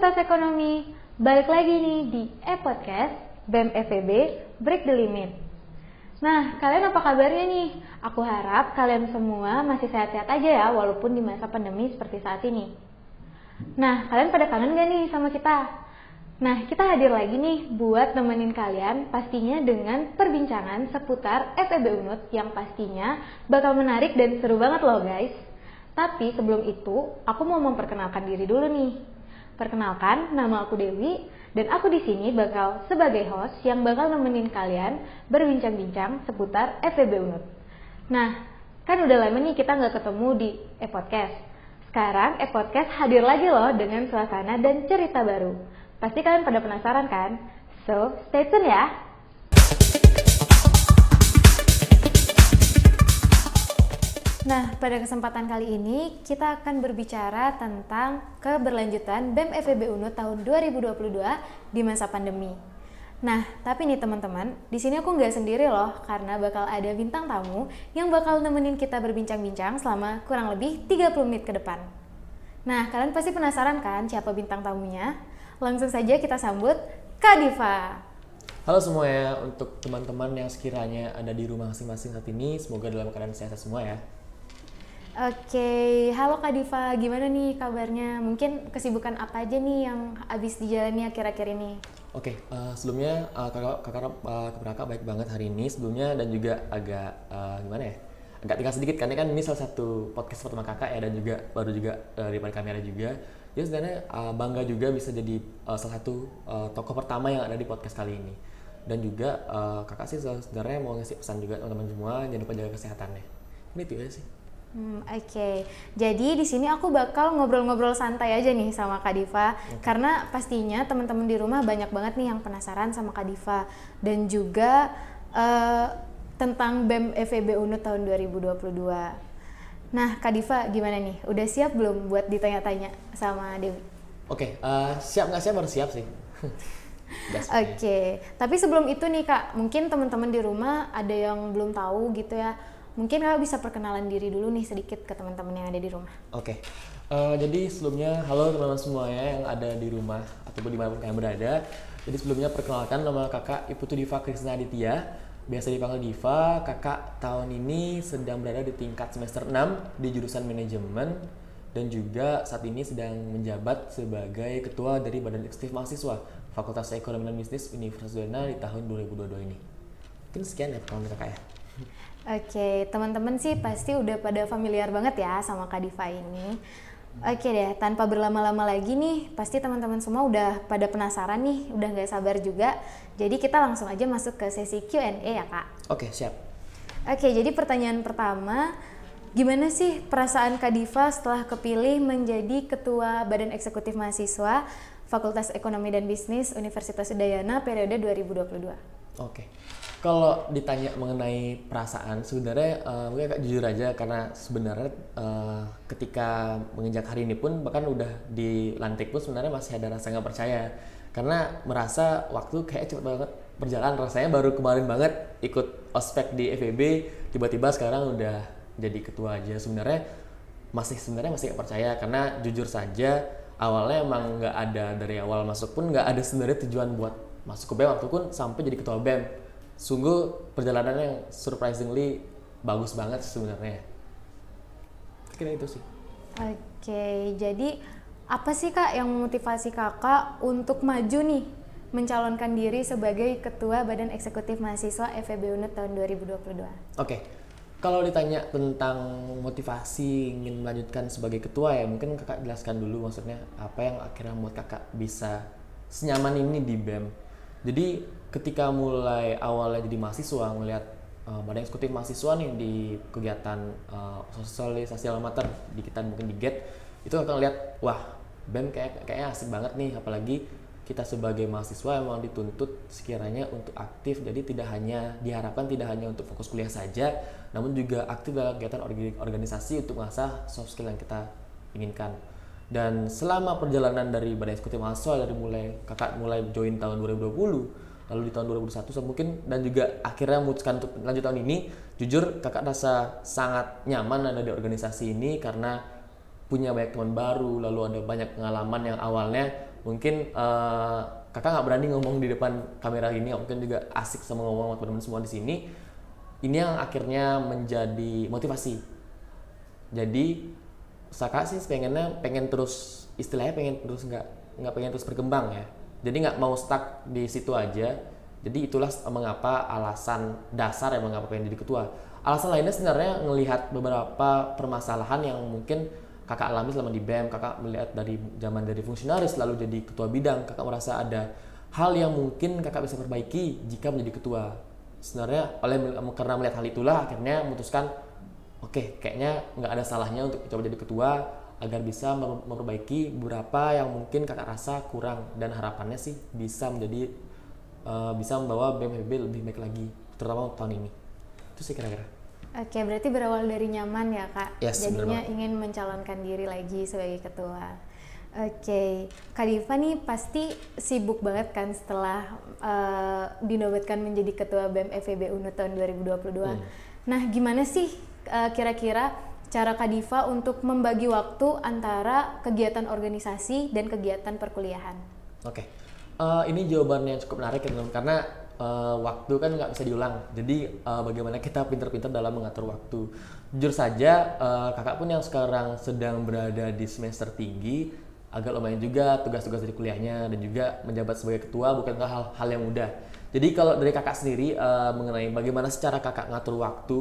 Fakultas Ekonomi, balik lagi nih di e-podcast BEM FEB Break the Limit. Nah, kalian apa kabarnya nih? Aku harap kalian semua masih sehat-sehat aja ya, walaupun di masa pandemi seperti saat ini. Nah, kalian pada kangen gak nih sama kita? Nah, kita hadir lagi nih buat nemenin kalian pastinya dengan perbincangan seputar FEB Unut yang pastinya bakal menarik dan seru banget loh guys. Tapi sebelum itu, aku mau memperkenalkan diri dulu nih. Perkenalkan, nama aku Dewi dan aku di sini bakal sebagai host yang bakal nemenin kalian berbincang-bincang seputar FEB Unut. Nah, kan udah lama nih kita nggak ketemu di e-podcast. Sekarang e-podcast hadir lagi loh dengan suasana dan cerita baru. Pasti kalian pada penasaran kan? So, stay tune ya! Nah, pada kesempatan kali ini kita akan berbicara tentang keberlanjutan BEM FEB UNU tahun 2022 di masa pandemi. Nah, tapi nih teman-teman, di sini aku nggak sendiri loh, karena bakal ada bintang tamu yang bakal nemenin kita berbincang-bincang selama kurang lebih 30 menit ke depan. Nah, kalian pasti penasaran kan siapa bintang tamunya? Langsung saja kita sambut Kak Diva. Halo semuanya, untuk teman-teman yang sekiranya ada di rumah masing-masing saat ini, semoga dalam keadaan sehat semua ya. Oke, halo Kak Diva, gimana nih kabarnya? Mungkin kesibukan apa aja nih yang habis dijalani akhir-akhir ini? Oke, uh, sebelumnya uh, kakak kakak uh, baik banget hari ini sebelumnya dan juga agak uh, gimana ya? Agak tinggal sedikit karena kan ini salah satu podcast pertama kakak ya dan juga baru juga uh, depan kamera juga. Jadi sebenarnya uh, bangga juga bisa jadi uh, salah satu uh, tokoh pertama yang ada di podcast kali ini. Dan juga uh, kakak sih sebenarnya mau ngasih pesan juga teman-teman semua jangan lupa jaga kesehatannya. Ini itu aja sih. Hmm, Oke, okay. jadi di sini aku bakal ngobrol-ngobrol santai aja nih sama Kak Diva, okay. karena pastinya teman-teman di rumah banyak banget nih yang penasaran sama Kak Diva dan juga uh, tentang BEM FEB UNU tahun 2022. Nah, Kak Diva gimana nih? Udah siap belum buat ditanya-tanya sama Dewi? Oke, okay, uh, eh, siap nggak siap harus siap sih. Oke, okay. tapi sebelum itu nih Kak, mungkin teman-teman di rumah ada yang belum tahu gitu ya Mungkin kakak bisa perkenalan diri dulu nih sedikit ke teman-teman yang ada di rumah. Oke, okay. uh, eh, jadi sebelumnya halo teman-teman semuanya yang ada di rumah ataupun di mana pun kalian berada. Jadi sebelumnya perkenalkan nama kakak Iputu Diva Krisna Aditya, biasa dipanggil Diva. Kakak tahun ini sedang berada di tingkat semester 6 di jurusan manajemen dan juga saat ini sedang menjabat sebagai ketua dari Badan Eksekutif Mahasiswa Fakultas Ekonomi dan Bisnis Universitas Udayana di tahun 2022 ini. Mungkin sekian ya perkenalan kakak ya. Oke, teman-teman sih pasti udah pada familiar banget ya sama Kak Diva ini. Oke deh, tanpa berlama-lama lagi nih, pasti teman-teman semua udah pada penasaran nih, udah nggak sabar juga. Jadi kita langsung aja masuk ke sesi Q&A ya kak. Oke, siap. Oke, jadi pertanyaan pertama, gimana sih perasaan Kak Diva setelah kepilih menjadi Ketua Badan Eksekutif Mahasiswa Fakultas Ekonomi dan Bisnis Universitas Udayana periode 2022? Oke kalau ditanya mengenai perasaan sebenarnya uh, mungkin agak jujur aja karena sebenarnya uh, ketika menginjak hari ini pun bahkan udah dilantik pun sebenarnya masih ada rasa nggak percaya. Karena merasa waktu kayak cepet banget berjalan rasanya baru kemarin banget ikut ospek di FEB tiba-tiba sekarang udah jadi ketua aja. Sebenarnya masih sebenarnya masih nggak percaya karena jujur saja awalnya emang nggak ada dari awal masuk pun nggak ada sebenarnya tujuan buat masuk ke BEM waktu pun sampai jadi ketua BEM sungguh perjalanan yang surprisingly bagus banget sebenarnya. Kira itu sih. Oke jadi apa sih kak yang memotivasi kakak untuk maju nih mencalonkan diri sebagai ketua Badan Eksekutif Mahasiswa FEB UNED tahun 2022 oke okay. kalau ditanya tentang motivasi ingin melanjutkan sebagai ketua ya mungkin kakak jelaskan dulu maksudnya apa yang akhirnya membuat kakak bisa senyaman ini di BEM jadi ketika mulai awalnya jadi mahasiswa ngelihat uh, badan eksekutif mahasiswa nih di kegiatan uh, sosialisasi almater di kita mungkin di GET itu akan lihat wah BEM kayak kayaknya asik banget nih apalagi kita sebagai mahasiswa emang dituntut sekiranya untuk aktif jadi tidak hanya diharapkan tidak hanya untuk fokus kuliah saja namun juga aktif dalam kegiatan organisasi untuk mengasah soft skill yang kita inginkan. Dan selama perjalanan dari badan eksekutif mahasiswa dari mulai kakak mulai join tahun 2020 lalu di tahun 2021 mungkin dan juga akhirnya memutuskan untuk lanjut tahun ini jujur kakak rasa sangat nyaman ada di organisasi ini karena punya banyak teman baru lalu ada banyak pengalaman yang awalnya mungkin uh, kakak nggak berani ngomong di depan kamera ini mungkin juga asik sama ngomong sama teman-teman semua di sini. Ini yang akhirnya menjadi motivasi. Jadi kakak sih pengennya pengen terus istilahnya pengen terus nggak nggak pengen terus berkembang ya jadi nggak mau stuck di situ aja. Jadi itulah mengapa alasan dasar yang mengapa pengen jadi ketua. Alasan lainnya sebenarnya melihat beberapa permasalahan yang mungkin kakak alami selama di BEM kakak melihat dari zaman dari fungsionaris lalu jadi ketua bidang kakak merasa ada hal yang mungkin kakak bisa perbaiki jika menjadi ketua. Sebenarnya oleh karena melihat hal itulah akhirnya memutuskan oke okay, kayaknya nggak ada salahnya untuk coba jadi ketua agar bisa memperbaiki beberapa yang mungkin kakak rasa kurang dan harapannya sih bisa menjadi uh, bisa membawa BMHB lebih baik lagi terutama tahun ini itu sih kira-kira Oke, berarti berawal dari nyaman ya kak. Yes, Jadinya ingin mencalonkan diri lagi sebagai ketua. Oke, Kak Diva nih pasti sibuk banget kan setelah uh, dinobatkan menjadi ketua BEM FEB UNU tahun 2022. Hmm. Nah, gimana sih uh, kira-kira cara Kak Diva untuk membagi waktu antara kegiatan organisasi dan kegiatan perkuliahan? Oke, uh, ini jawabannya cukup menarik ya karena uh, waktu kan nggak bisa diulang. Jadi uh, bagaimana kita pintar-pintar dalam mengatur waktu. Jujur saja uh, kakak pun yang sekarang sedang berada di semester tinggi agak lumayan juga tugas-tugas dari kuliahnya dan juga menjabat sebagai ketua bukankah hal-hal yang mudah. Jadi kalau dari kakak sendiri uh, mengenai bagaimana secara kakak ngatur waktu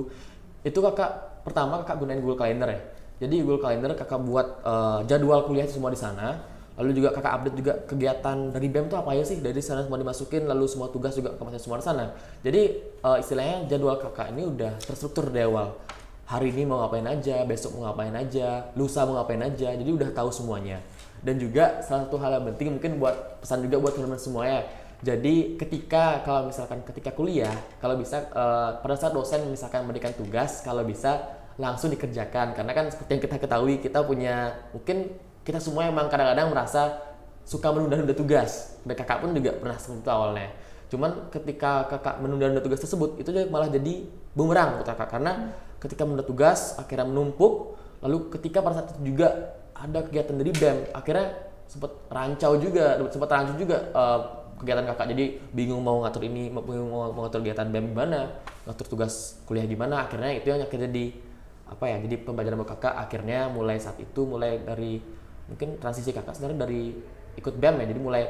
itu kakak pertama kakak gunain Google Calendar ya. Jadi Google Calendar kakak buat uh, jadwal kuliah semua di sana. Lalu juga kakak update juga kegiatan dari BEM itu apa aja sih? Dari sana semua dimasukin lalu semua tugas juga kemasukin semua di sana. Jadi uh, istilahnya jadwal kakak ini udah terstruktur dari awal. Hari ini mau ngapain aja besok mau ngapain aja lusa mau ngapain aja jadi udah tahu semuanya. Dan juga salah satu hal yang penting mungkin buat pesan juga buat teman-teman semua ya. Jadi ketika kalau misalkan ketika kuliah kalau bisa uh, pada saat dosen misalkan memberikan tugas kalau bisa langsung dikerjakan. Karena kan seperti yang kita ketahui kita punya mungkin kita semua emang kadang-kadang merasa suka menunda-nunda tugas. Dan kakak pun juga pernah seperti itu awalnya. Cuman ketika kakak menunda-nunda tugas tersebut itu malah jadi bumerang buat kakak. Karena hmm. ketika menunda tugas akhirnya menumpuk. Lalu ketika pada saat itu juga ada kegiatan dari BEM akhirnya sempat rancau juga sempat rancau juga uh, kegiatan kakak. Jadi bingung mau ngatur ini bingung mau, ngatur kegiatan BEM gimana ngatur tugas kuliah gimana. Akhirnya itu yang akhirnya di apa ya jadi pembelajaran buat kakak akhirnya mulai saat itu mulai dari mungkin transisi kakak sebenarnya dari ikut BEM ya jadi mulai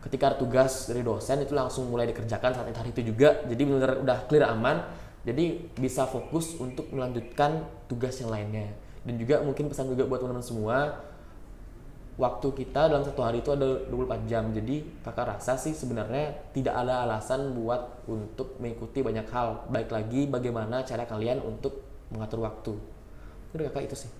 ketika ada tugas dari dosen itu langsung mulai dikerjakan saat hari itu juga jadi benar-benar udah clear aman jadi bisa fokus untuk melanjutkan tugas yang lainnya. Dan juga mungkin pesan juga buat teman-teman semua waktu kita dalam satu hari itu ada 24 jam jadi kakak rasa sih sebenarnya tidak ada alasan buat untuk mengikuti banyak hal baik lagi bagaimana cara kalian untuk mengatur waktu itu kakak itu sih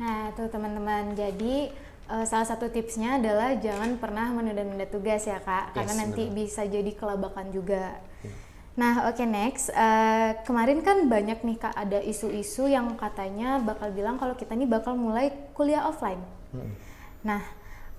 Nah, tuh teman-teman. Jadi uh, salah satu tipsnya adalah jangan pernah menunda-nunda tugas ya, Kak, karena yes, nanti bener. bisa jadi kelabakan juga. Hmm. Nah, oke okay, next. Uh, kemarin kan banyak nih Kak ada isu-isu yang katanya bakal bilang kalau kita nih bakal mulai kuliah offline. Hmm. Nah,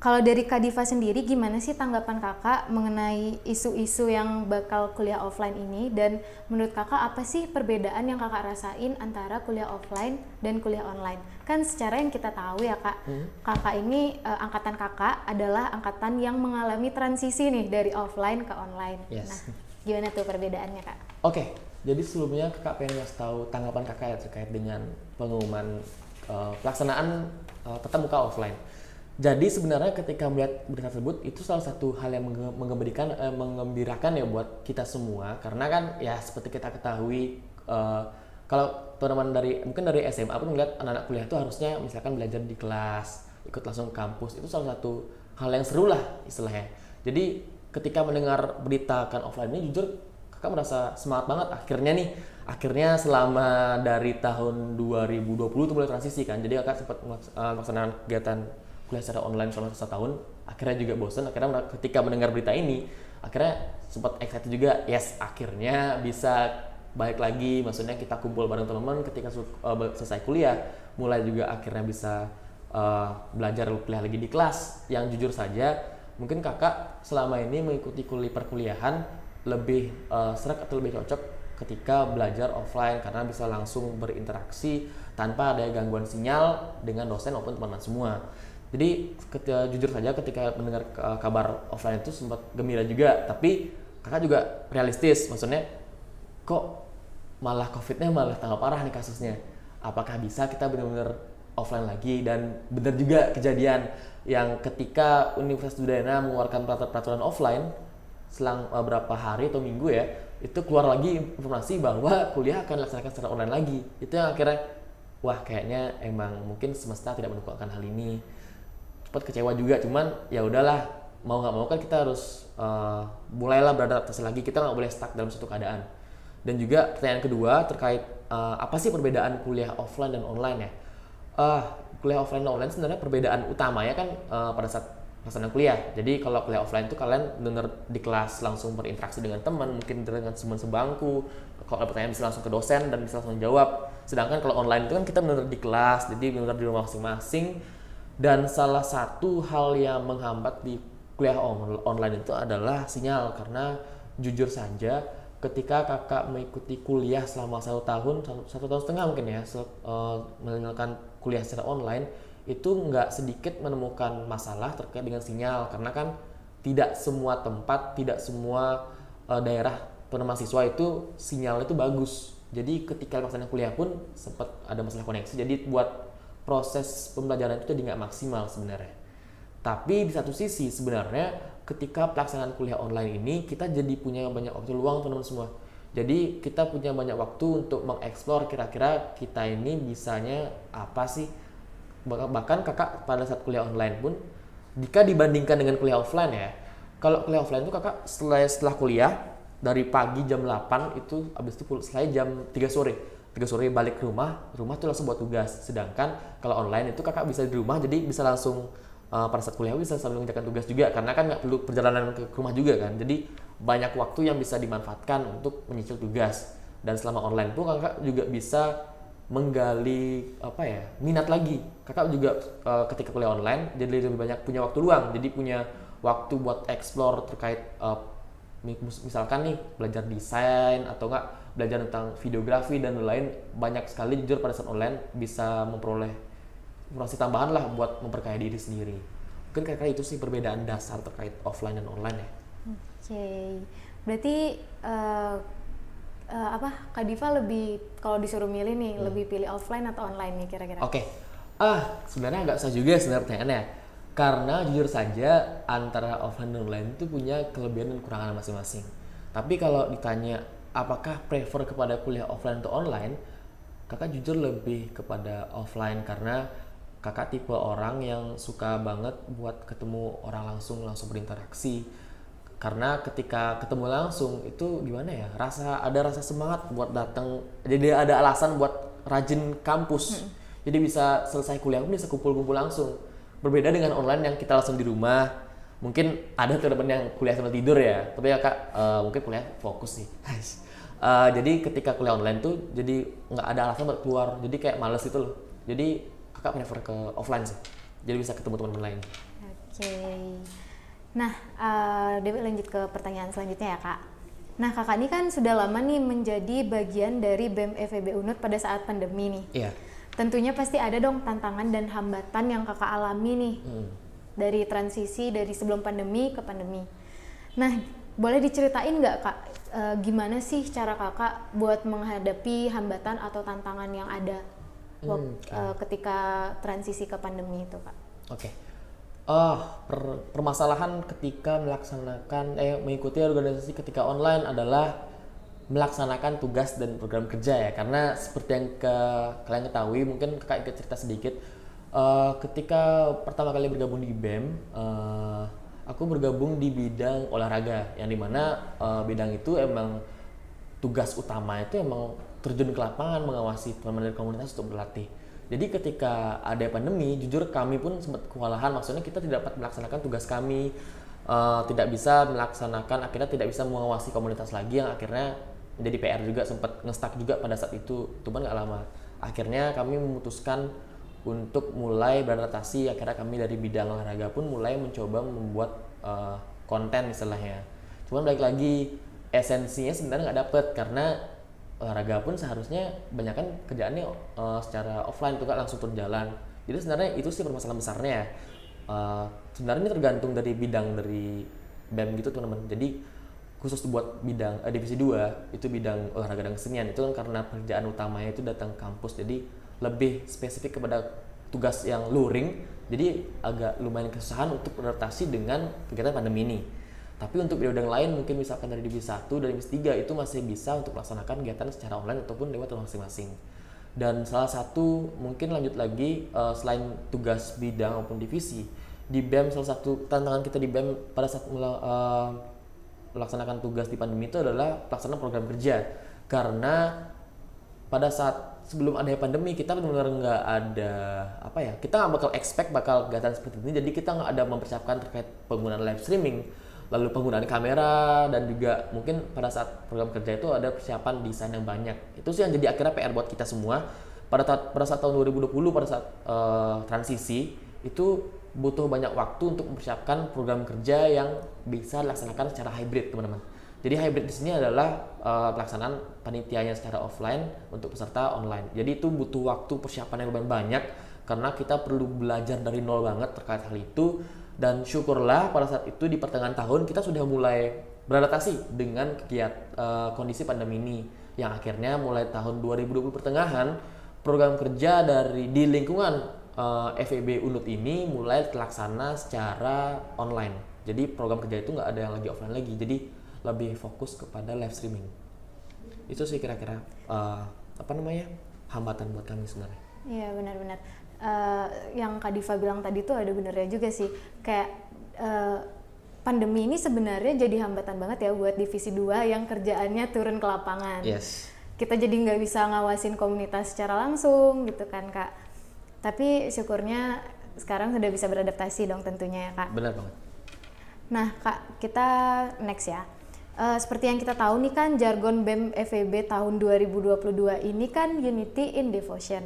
kalau dari Kak Diva sendiri, gimana sih tanggapan kakak mengenai isu-isu yang bakal kuliah offline ini? Dan menurut kakak apa sih perbedaan yang kakak rasain antara kuliah offline dan kuliah online? Kan secara yang kita tahu ya kak, hmm. kakak ini uh, angkatan kakak adalah angkatan yang mengalami transisi nih dari offline ke online. Yes. Nah, gimana tuh perbedaannya kak? Oke, okay. jadi sebelumnya kakak pengen ngasih tahu tanggapan kakak ya terkait dengan pengumuman uh, pelaksanaan uh, tetap muka offline jadi sebenarnya ketika melihat berita tersebut itu salah satu hal yang mengembirakan, eh, mengembirakan ya buat kita semua. Karena kan ya seperti kita ketahui eh, kalau teman-teman dari mungkin dari SMA pun melihat anak-anak kuliah itu harusnya misalkan belajar di kelas ikut langsung kampus itu salah satu hal yang seru lah istilahnya. Jadi ketika mendengar berita kan offline ini jujur kakak merasa semangat banget. Akhirnya nih akhirnya selama dari tahun 2020 itu mulai transisi kan. Jadi kakak sempat melaksanakan kegiatan kuliah secara online selama satu tahun akhirnya juga bosan akhirnya ketika mendengar berita ini akhirnya sempat excited juga yes akhirnya bisa baik lagi maksudnya kita kumpul bareng teman-teman ketika uh, selesai kuliah mulai juga akhirnya bisa uh, belajar kuliah lagi di kelas. Yang jujur saja mungkin kakak selama ini mengikuti kuliah perkuliahan lebih uh, serak atau lebih cocok ketika belajar offline karena bisa langsung berinteraksi tanpa ada gangguan sinyal dengan dosen maupun teman-teman semua jadi ketika, jujur saja ketika mendengar uh, kabar offline itu sempat gembira juga. Tapi kakak juga realistis. Maksudnya kok malah covidnya malah tambah parah nih kasusnya? Apakah bisa kita benar-benar offline lagi? Dan benar juga kejadian yang ketika Universitas Udayana mengeluarkan peraturan offline selang uh, berapa hari atau minggu ya itu keluar lagi informasi bahwa kuliah akan dilaksanakan secara online lagi. Itu yang akhirnya wah kayaknya emang mungkin semesta tidak mendukungkan hal ini sempat kecewa juga cuman ya udahlah mau nggak mau kan kita harus uh, mulailah beradaptasi lagi kita nggak boleh stuck dalam satu keadaan. Dan juga pertanyaan kedua terkait uh, apa sih perbedaan kuliah offline dan online ya? Uh, kuliah offline dan online sebenarnya perbedaan utamanya kan uh, pada saat pelaksanaan kuliah. Jadi kalau kuliah offline itu kalian benar di kelas langsung berinteraksi dengan teman mungkin dengan teman sebangku kalau ada pertanyaan bisa langsung ke dosen dan bisa langsung jawab. Sedangkan kalau online itu kan kita benar di kelas jadi benar di rumah masing-masing dan salah satu hal yang menghambat di kuliah on online itu adalah sinyal. Karena jujur saja ketika kakak mengikuti kuliah selama satu tahun satu, tahun setengah mungkin ya uh, menjalankan kuliah secara online itu nggak sedikit menemukan masalah terkait dengan sinyal. Karena kan tidak semua tempat tidak semua uh, daerah penerima siswa itu sinyal itu bagus. Jadi ketika melaksanakan kuliah pun sempat ada masalah koneksi. Jadi buat proses pembelajaran itu jadi nggak maksimal sebenarnya. Tapi di satu sisi sebenarnya ketika pelaksanaan kuliah online ini kita jadi punya banyak waktu luang teman-teman semua. Jadi kita punya banyak waktu untuk mengeksplor kira-kira kita ini bisanya apa sih. Bahkan kakak pada saat kuliah online pun jika dibandingkan dengan kuliah offline ya. Kalau kuliah offline itu kakak setelah setelah kuliah dari pagi jam 8 itu habis itu selesai jam 3 sore tiga sore balik ke rumah rumah tuh langsung buat tugas. Sedangkan kalau online itu kakak bisa di rumah jadi bisa langsung uh, pada saat kuliah bisa sambil mengerjakan tugas juga karena kan nggak perlu perjalanan ke rumah juga kan. Jadi banyak waktu yang bisa dimanfaatkan untuk menyicil tugas. Dan selama online pun kakak juga bisa menggali apa ya minat lagi. Kakak juga uh, ketika kuliah online jadi lebih banyak punya waktu luang. Jadi punya waktu buat explore terkait uh, misalkan nih belajar desain atau enggak belajar tentang videografi dan lain-lain banyak sekali jujur pada saat online bisa memperoleh informasi tambahan lah buat memperkaya diri sendiri mungkin kira-kira itu sih perbedaan dasar terkait offline dan online ya oke okay. berarti uh, uh, apa Kak Diva lebih kalau disuruh milih nih hmm. lebih pilih offline atau online nih kira-kira oke okay. ah sebenarnya agak susah juga sebenarnya pertanyaannya karena jujur saja antara offline dan online itu punya kelebihan dan kekurangan masing-masing tapi kalau ditanya apakah prefer kepada kuliah offline atau online? Kakak jujur lebih kepada offline karena kakak tipe orang yang suka banget buat ketemu orang langsung langsung berinteraksi. Karena ketika ketemu langsung itu gimana ya rasa ada rasa semangat buat datang. Jadi ada alasan buat rajin kampus. Hmm. jadi bisa selesai kuliah pun bisa kumpul-kumpul langsung. Berbeda dengan online yang kita langsung di rumah mungkin ada teman yang kuliah sambil tidur ya. Tapi ya kak uh, mungkin kuliah fokus sih uh, jadi ketika kuliah online tuh jadi nggak ada alasan buat keluar. Jadi kayak males gitu loh. Jadi kakak prefer ke offline sih. Jadi bisa ketemu teman-teman lain. Oke. Okay. nah uh, Dewi lanjut ke pertanyaan selanjutnya ya kak. Nah kakak ini kan sudah lama nih menjadi bagian dari BEM FEB UNUD pada saat pandemi nih. Iya. Tentunya pasti ada dong tantangan dan hambatan yang kakak alami nih. Hmm dari transisi dari sebelum pandemi ke pandemi. Nah, boleh diceritain nggak kak, e, gimana sih cara kakak buat menghadapi hambatan atau tantangan yang ada hmm, e, ketika transisi ke pandemi itu kak? Oke. Okay. Oh, per, permasalahan ketika melaksanakan eh mengikuti organisasi ketika online adalah melaksanakan tugas dan program kerja ya karena seperti yang ke, kalian ketahui mungkin kakak ikut cerita sedikit Uh, ketika pertama kali bergabung di BEM, uh, aku bergabung di bidang olahraga, yang di mana uh, bidang itu emang tugas utama itu emang terjun ke lapangan mengawasi teman-teman dari komunitas untuk berlatih. Jadi ketika ada pandemi, jujur kami pun sempat kewalahan. Maksudnya kita tidak dapat melaksanakan tugas kami, uh, tidak bisa melaksanakan, akhirnya tidak bisa mengawasi komunitas lagi yang akhirnya menjadi PR juga sempat ngestak juga pada saat itu. Cuman nggak lama. Akhirnya kami memutuskan untuk mulai beradaptasi akhirnya kami dari bidang olahraga pun mulai mencoba membuat uh, konten istilahnya. Cuman balik lagi esensinya sebenarnya nggak dapet karena olahraga pun seharusnya banyak kan kerjaannya uh, secara offline tuh kan langsung turun jalan. Jadi sebenarnya itu sih permasalahan besarnya. Uh, sebenarnya ini tergantung dari bidang dari BEM gitu teman-teman. Jadi khusus buat bidang eh, divisi 2 itu bidang olahraga dan kesenian. Itu kan karena pekerjaan utamanya itu datang kampus. Jadi lebih spesifik kepada tugas yang luring jadi agak lumayan kesusahan untuk beradaptasi dengan kegiatan pandemi ini. Tapi untuk bidang lain mungkin misalkan dari divisi 1 dan divisi 3 itu masih bisa untuk melaksanakan kegiatan secara online ataupun lewat masing-masing. Dan salah satu mungkin lanjut lagi uh, selain tugas bidang maupun divisi di BEM salah satu tantangan kita di BEM pada saat uh, melaksanakan tugas di pandemi itu adalah pelaksanaan program kerja. Karena pada saat sebelum ada pandemi kita benar-benar nggak ada apa ya kita nggak bakal expect bakal kegiatan seperti ini. Jadi kita nggak ada mempersiapkan terkait penggunaan live streaming lalu penggunaan kamera dan juga mungkin pada saat program kerja itu ada persiapan desain yang banyak. Itu sih yang jadi akhirnya PR buat kita semua. Pada saat pada saat tahun 2020 pada saat uh, transisi itu butuh banyak waktu untuk mempersiapkan program kerja yang bisa dilaksanakan secara hybrid teman-teman jadi hybrid di sini adalah uh, pelaksanaan panitianya secara offline untuk peserta online jadi itu butuh waktu persiapan yang lebih banyak karena kita perlu belajar dari nol banget terkait hal itu dan syukurlah pada saat itu di pertengahan tahun kita sudah mulai beradaptasi dengan kegiatan uh, kondisi pandemi ini yang akhirnya mulai tahun 2020 pertengahan program kerja dari di lingkungan uh, eh, FEB Unut ini mulai terlaksana secara online. Jadi program kerja itu nggak ada yang lagi offline lagi. Jadi lebih fokus kepada live streaming. Itu sih kira-kira uh, apa namanya hambatan buat kami sebenarnya. Iya benar-benar uh, yang Kak Diva bilang tadi tuh ada benernya juga sih kayak uh, pandemi ini sebenarnya jadi hambatan banget ya buat divisi 2 yang kerjaannya turun ke lapangan. Yes. Kita jadi nggak bisa ngawasin komunitas secara langsung gitu kan kak. Tapi syukurnya sekarang sudah bisa beradaptasi dong tentunya ya kak. Benar banget. Nah kak kita next ya. Uh, seperti yang kita tahu nih kan jargon BEM FEB tahun 2022 ini kan Unity in Devotion.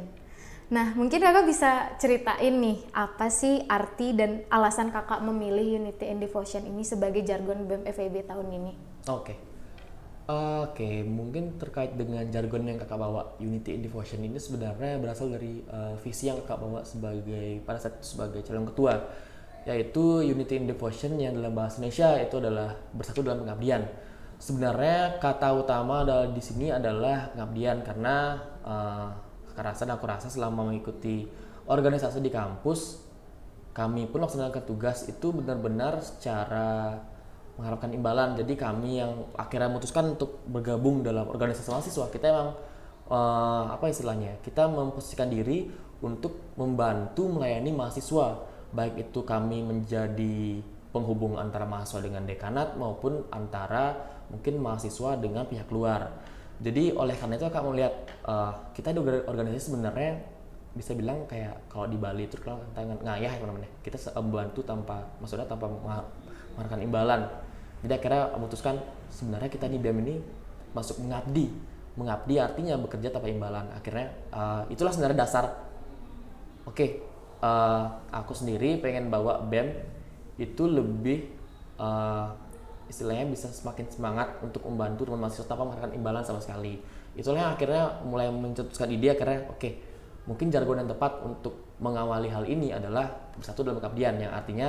Nah, mungkin kakak bisa ceritain nih, apa sih arti dan alasan kakak memilih Unity and Devotion ini sebagai jargon BEM FEB tahun ini? Oke. Okay. Oke, okay, mungkin terkait dengan jargon yang kakak bawa Unity and Devotion ini sebenarnya berasal dari uh, visi yang kakak bawa sebagai pada saat sebagai calon ketua, yaitu Unity and Devotion yang dalam bahasa Indonesia itu adalah bersatu dalam pengabdian. Sebenarnya kata utama adalah di sini adalah pengabdian karena uh, rasa dan aku rasa selama mengikuti organisasi di kampus kami pun melaksanakan tugas itu benar-benar secara mengharapkan imbalan jadi kami yang akhirnya memutuskan untuk bergabung dalam organisasi mahasiswa kita emang uh, apa istilahnya kita memposisikan diri untuk membantu melayani mahasiswa baik itu kami menjadi penghubung antara mahasiswa dengan dekanat maupun antara mungkin mahasiswa dengan pihak luar. Jadi oleh karena itu kakak melihat uh, kita di organisasi sebenarnya bisa bilang kayak kalau di Bali itu kalau tangan ngayah ya namanya kita membantu tanpa maksudnya tanpa mengharapkan imbalan. Jadi akhirnya memutuskan sebenarnya kita di BEM ini masuk mengabdi. Mengabdi artinya bekerja tanpa imbalan. Akhirnya uh, itulah sebenarnya dasar. Oke uh, aku sendiri pengen bawa BEM itu lebih uh, istilahnya bisa semakin semangat untuk membantu teman mahasiswa tanpa mengharapkan imbalan sama sekali. Itulah yang akhirnya mulai mencetuskan ide akhirnya oke okay, mungkin jargon yang tepat untuk mengawali hal ini adalah bersatu dalam pengabdian yang artinya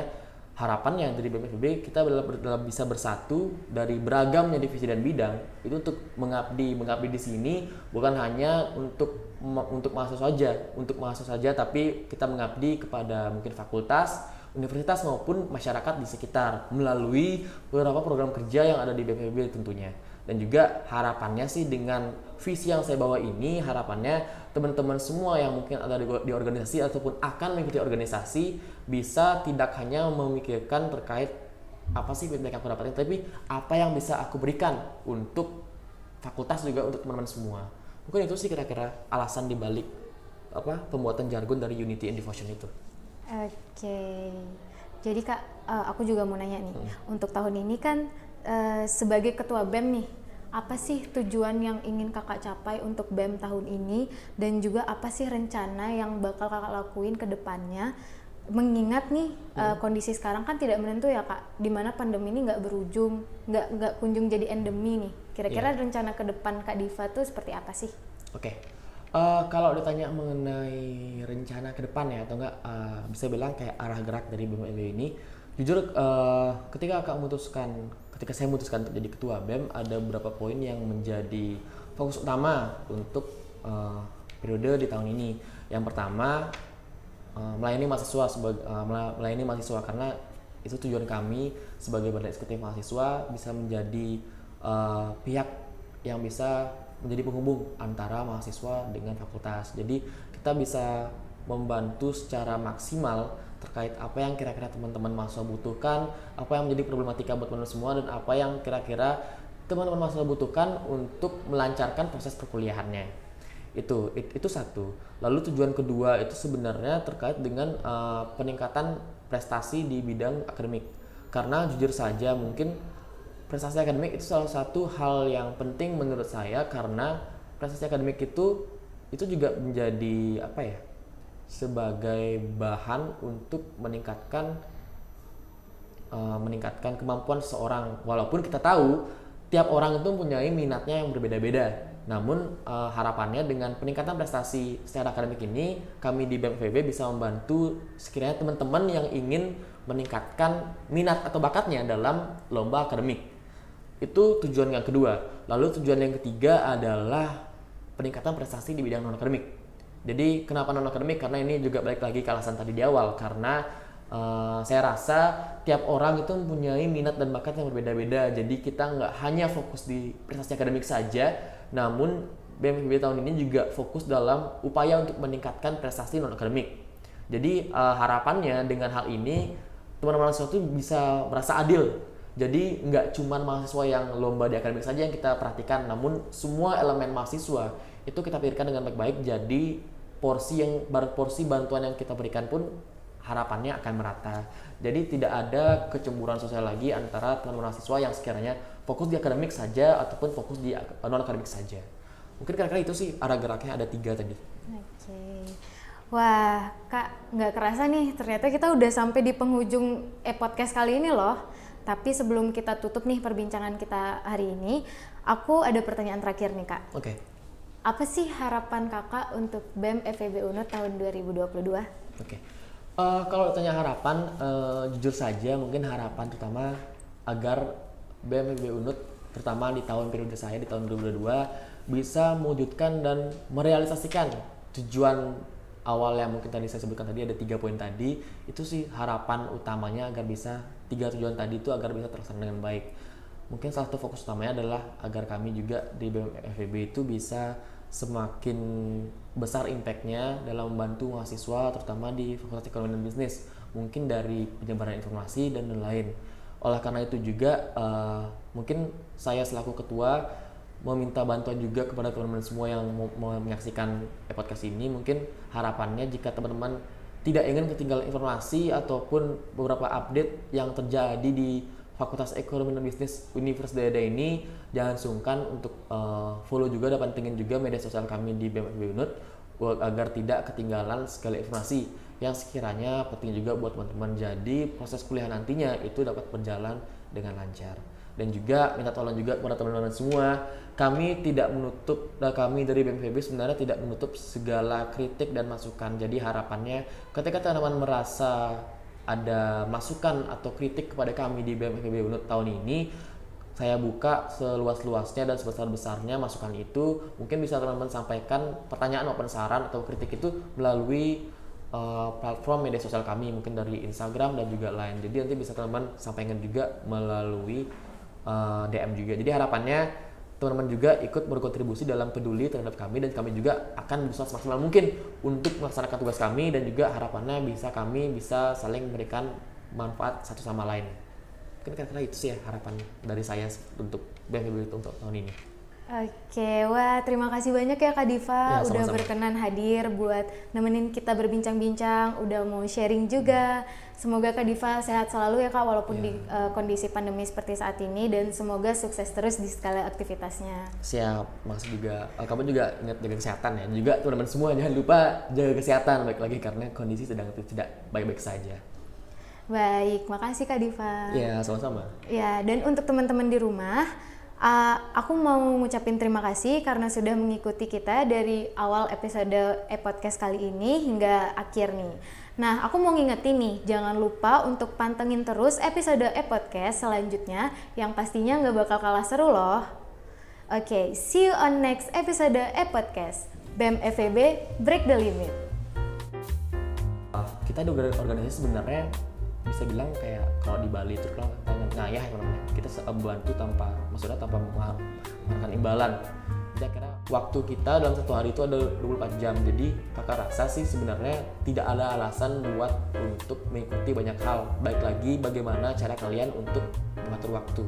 harapannya dari BPFB kita dalam bisa bersatu dari beragamnya divisi dan bidang itu untuk mengabdi mengabdi di sini bukan hanya untuk untuk mahasiswa saja untuk mahasiswa saja tapi kita mengabdi kepada mungkin fakultas universitas maupun masyarakat di sekitar melalui beberapa program kerja yang ada di BPB tentunya. Dan juga harapannya sih dengan visi yang saya bawa ini, harapannya teman-teman semua yang mungkin ada di, di organisasi ataupun akan mengikuti organisasi bisa tidak hanya memikirkan terkait apa sih yang aku dapatkan, tapi apa yang bisa aku berikan untuk fakultas juga untuk teman-teman semua. Mungkin itu sih kira-kira alasan dibalik apa pembuatan jargon dari Unity and Devotion itu. Oke. Jadi Kak, uh, aku juga mau nanya nih. Hmm. Untuk tahun ini kan uh, sebagai ketua BEM nih, apa sih tujuan yang ingin Kakak capai untuk BEM tahun ini dan juga apa sih rencana yang bakal Kakak lakuin ke depannya? Mengingat nih hmm. uh, kondisi sekarang kan tidak menentu ya Kak, di mana pandemi ini nggak berujung, nggak nggak kunjung jadi endemi nih. Kira-kira yeah. rencana ke depan Kak Diva tuh seperti apa sih? Oke. Okay Uh, kalau ditanya mengenai rencana ke depan ya atau enggak uh, bisa bilang kayak arah gerak dari BEM ini jujur uh, ketika kakak memutuskan ketika saya memutuskan untuk jadi ketua BEM ada beberapa poin yang menjadi fokus utama untuk uh, periode di tahun ini yang pertama uh, melayani mahasiswa sebagai uh, melayani mahasiswa karena itu tujuan kami sebagai badan eksekutif mahasiswa bisa menjadi uh, pihak yang bisa menjadi penghubung antara mahasiswa dengan fakultas. Jadi kita bisa membantu secara maksimal terkait apa yang kira-kira teman-teman mahasiswa butuhkan, apa yang menjadi problematika buat teman-teman semua dan apa yang kira-kira teman-teman mahasiswa butuhkan untuk melancarkan proses perkuliahannya. Itu itu satu. Lalu tujuan kedua itu sebenarnya terkait dengan uh, peningkatan prestasi di bidang akademik. Karena jujur saja mungkin prestasi akademik itu salah satu hal yang penting menurut saya karena prestasi akademik itu itu juga menjadi apa ya sebagai bahan untuk meningkatkan uh, meningkatkan kemampuan seseorang walaupun kita tahu tiap orang itu mempunyai minatnya yang berbeda-beda namun uh, harapannya dengan peningkatan prestasi secara akademik ini kami di BMFB bisa membantu sekiranya teman-teman yang ingin meningkatkan minat atau bakatnya dalam lomba akademik itu tujuan yang kedua. Lalu tujuan yang ketiga adalah peningkatan prestasi di bidang non akademik. Jadi kenapa non akademik? Karena ini juga balik lagi ke alasan tadi di awal karena uh, saya rasa tiap orang itu mempunyai minat dan bakat yang berbeda-beda. Jadi kita nggak hanya fokus di prestasi akademik saja, namun BMPB tahun ini juga fokus dalam upaya untuk meningkatkan prestasi non akademik. Jadi uh, harapannya dengan hal ini teman-teman mahasiswa itu bisa merasa adil jadi nggak cuma mahasiswa yang lomba di akademik saja yang kita perhatikan, namun semua elemen mahasiswa itu kita pikirkan dengan baik-baik. Jadi porsi yang porsi bantuan yang kita berikan pun harapannya akan merata. Jadi tidak ada kecemburuan sosial lagi antara teman-teman mahasiswa yang sekiranya fokus di akademik saja ataupun fokus di non akademik saja. Mungkin kira-kira itu sih arah geraknya ada tiga tadi. Oke. Okay. Wah, Kak, nggak kerasa nih, ternyata kita udah sampai di penghujung e-podcast kali ini loh. Tapi sebelum kita tutup nih perbincangan kita hari ini, aku ada pertanyaan terakhir nih kak. Oke. Okay. Apa sih harapan kakak untuk BEM FEB UNUT tahun 2022? Oke. Okay. Uh, eh, kalau tanya harapan, uh, jujur saja mungkin harapan terutama agar BEM FEB UNUT terutama di tahun periode saya di tahun 2022 bisa mewujudkan dan merealisasikan tujuan awal yang mungkin tadi saya sebutkan tadi ada tiga poin tadi itu sih harapan utamanya agar bisa tiga tujuan tadi itu agar bisa terlaksana dengan baik. Mungkin salah satu fokus utamanya adalah agar kami juga di BMFB itu bisa semakin besar impactnya dalam membantu mahasiswa terutama di Fakultas Ekonomi dan Bisnis mungkin dari penyebaran informasi dan lain-lain. Oleh karena itu juga uh, mungkin saya selaku ketua meminta bantuan juga kepada teman-teman semua yang mau, menyaksikan podcast ini mungkin harapannya jika teman-teman tidak ingin ketinggalan informasi ataupun beberapa update yang terjadi di Fakultas Ekonomi dan Bisnis Universitas Daya ini jangan sungkan untuk uh, follow juga dan pantengin juga media sosial kami di BMFB Unut agar tidak ketinggalan segala informasi yang sekiranya penting juga buat teman-teman. Jadi proses kuliah nantinya itu dapat berjalan dengan lancar. Dan juga minta tolong juga kepada teman-teman semua kami tidak menutup dan kami dari BMPB sebenarnya tidak menutup segala kritik dan masukan. Jadi harapannya ketika teman-teman merasa ada masukan atau kritik kepada kami di Unut tahun ini saya buka seluas-luasnya dan sebesar-besarnya masukan itu mungkin bisa teman-teman sampaikan pertanyaan maupun saran atau kritik itu melalui uh, platform media sosial kami mungkin dari Instagram dan juga lain jadi nanti bisa teman-teman sampaikan juga melalui uh, eh, DM juga. Jadi harapannya teman-teman juga ikut berkontribusi dalam peduli terhadap kami dan kami juga akan berusaha semaksimal mungkin untuk melaksanakan tugas kami dan juga harapannya bisa kami bisa saling memberikan manfaat satu sama lain. Mungkin kira-kira itu sih ya harapan dari saya untuk BMB untuk tahun ini. Oke, wah terima kasih banyak ya Kak Diva ya, udah berkenan hadir buat nemenin kita berbincang-bincang, udah mau sharing juga. Semoga Kak Diva sehat selalu ya Kak walaupun ya. di uh, kondisi pandemi seperti saat ini dan semoga sukses terus di segala aktivitasnya. Siap, maksud juga uh, kamu juga ingat jaga kesehatan ya. Juga teman-teman semua jangan lupa jaga kesehatan baik lagi karena kondisi sedang tidak baik-baik saja. Baik, makasih Kak Diva. Ya, sama-sama. Ya, dan untuk teman-teman di rumah Uh, aku mau ngucapin terima kasih karena sudah mengikuti kita dari awal episode e-podcast kali ini hingga akhir nih. Nah, aku mau ngingetin nih, jangan lupa untuk pantengin terus episode e-podcast selanjutnya yang pastinya nggak bakal kalah seru loh. Oke, okay, see you on next episode e-podcast. BEM FEB, Break the Limit. Kita di organisasi sebenarnya bisa bilang kayak kalau di Bali itu kalau ngayah ya namanya. Kita bantu tanpa maksudnya tanpa mengharapkan imbalan. Jadi akhirnya waktu kita dalam satu hari itu ada 24 jam. Jadi kakak rasa sih sebenarnya tidak ada alasan buat untuk mengikuti banyak hal. Baik lagi bagaimana cara kalian untuk mengatur waktu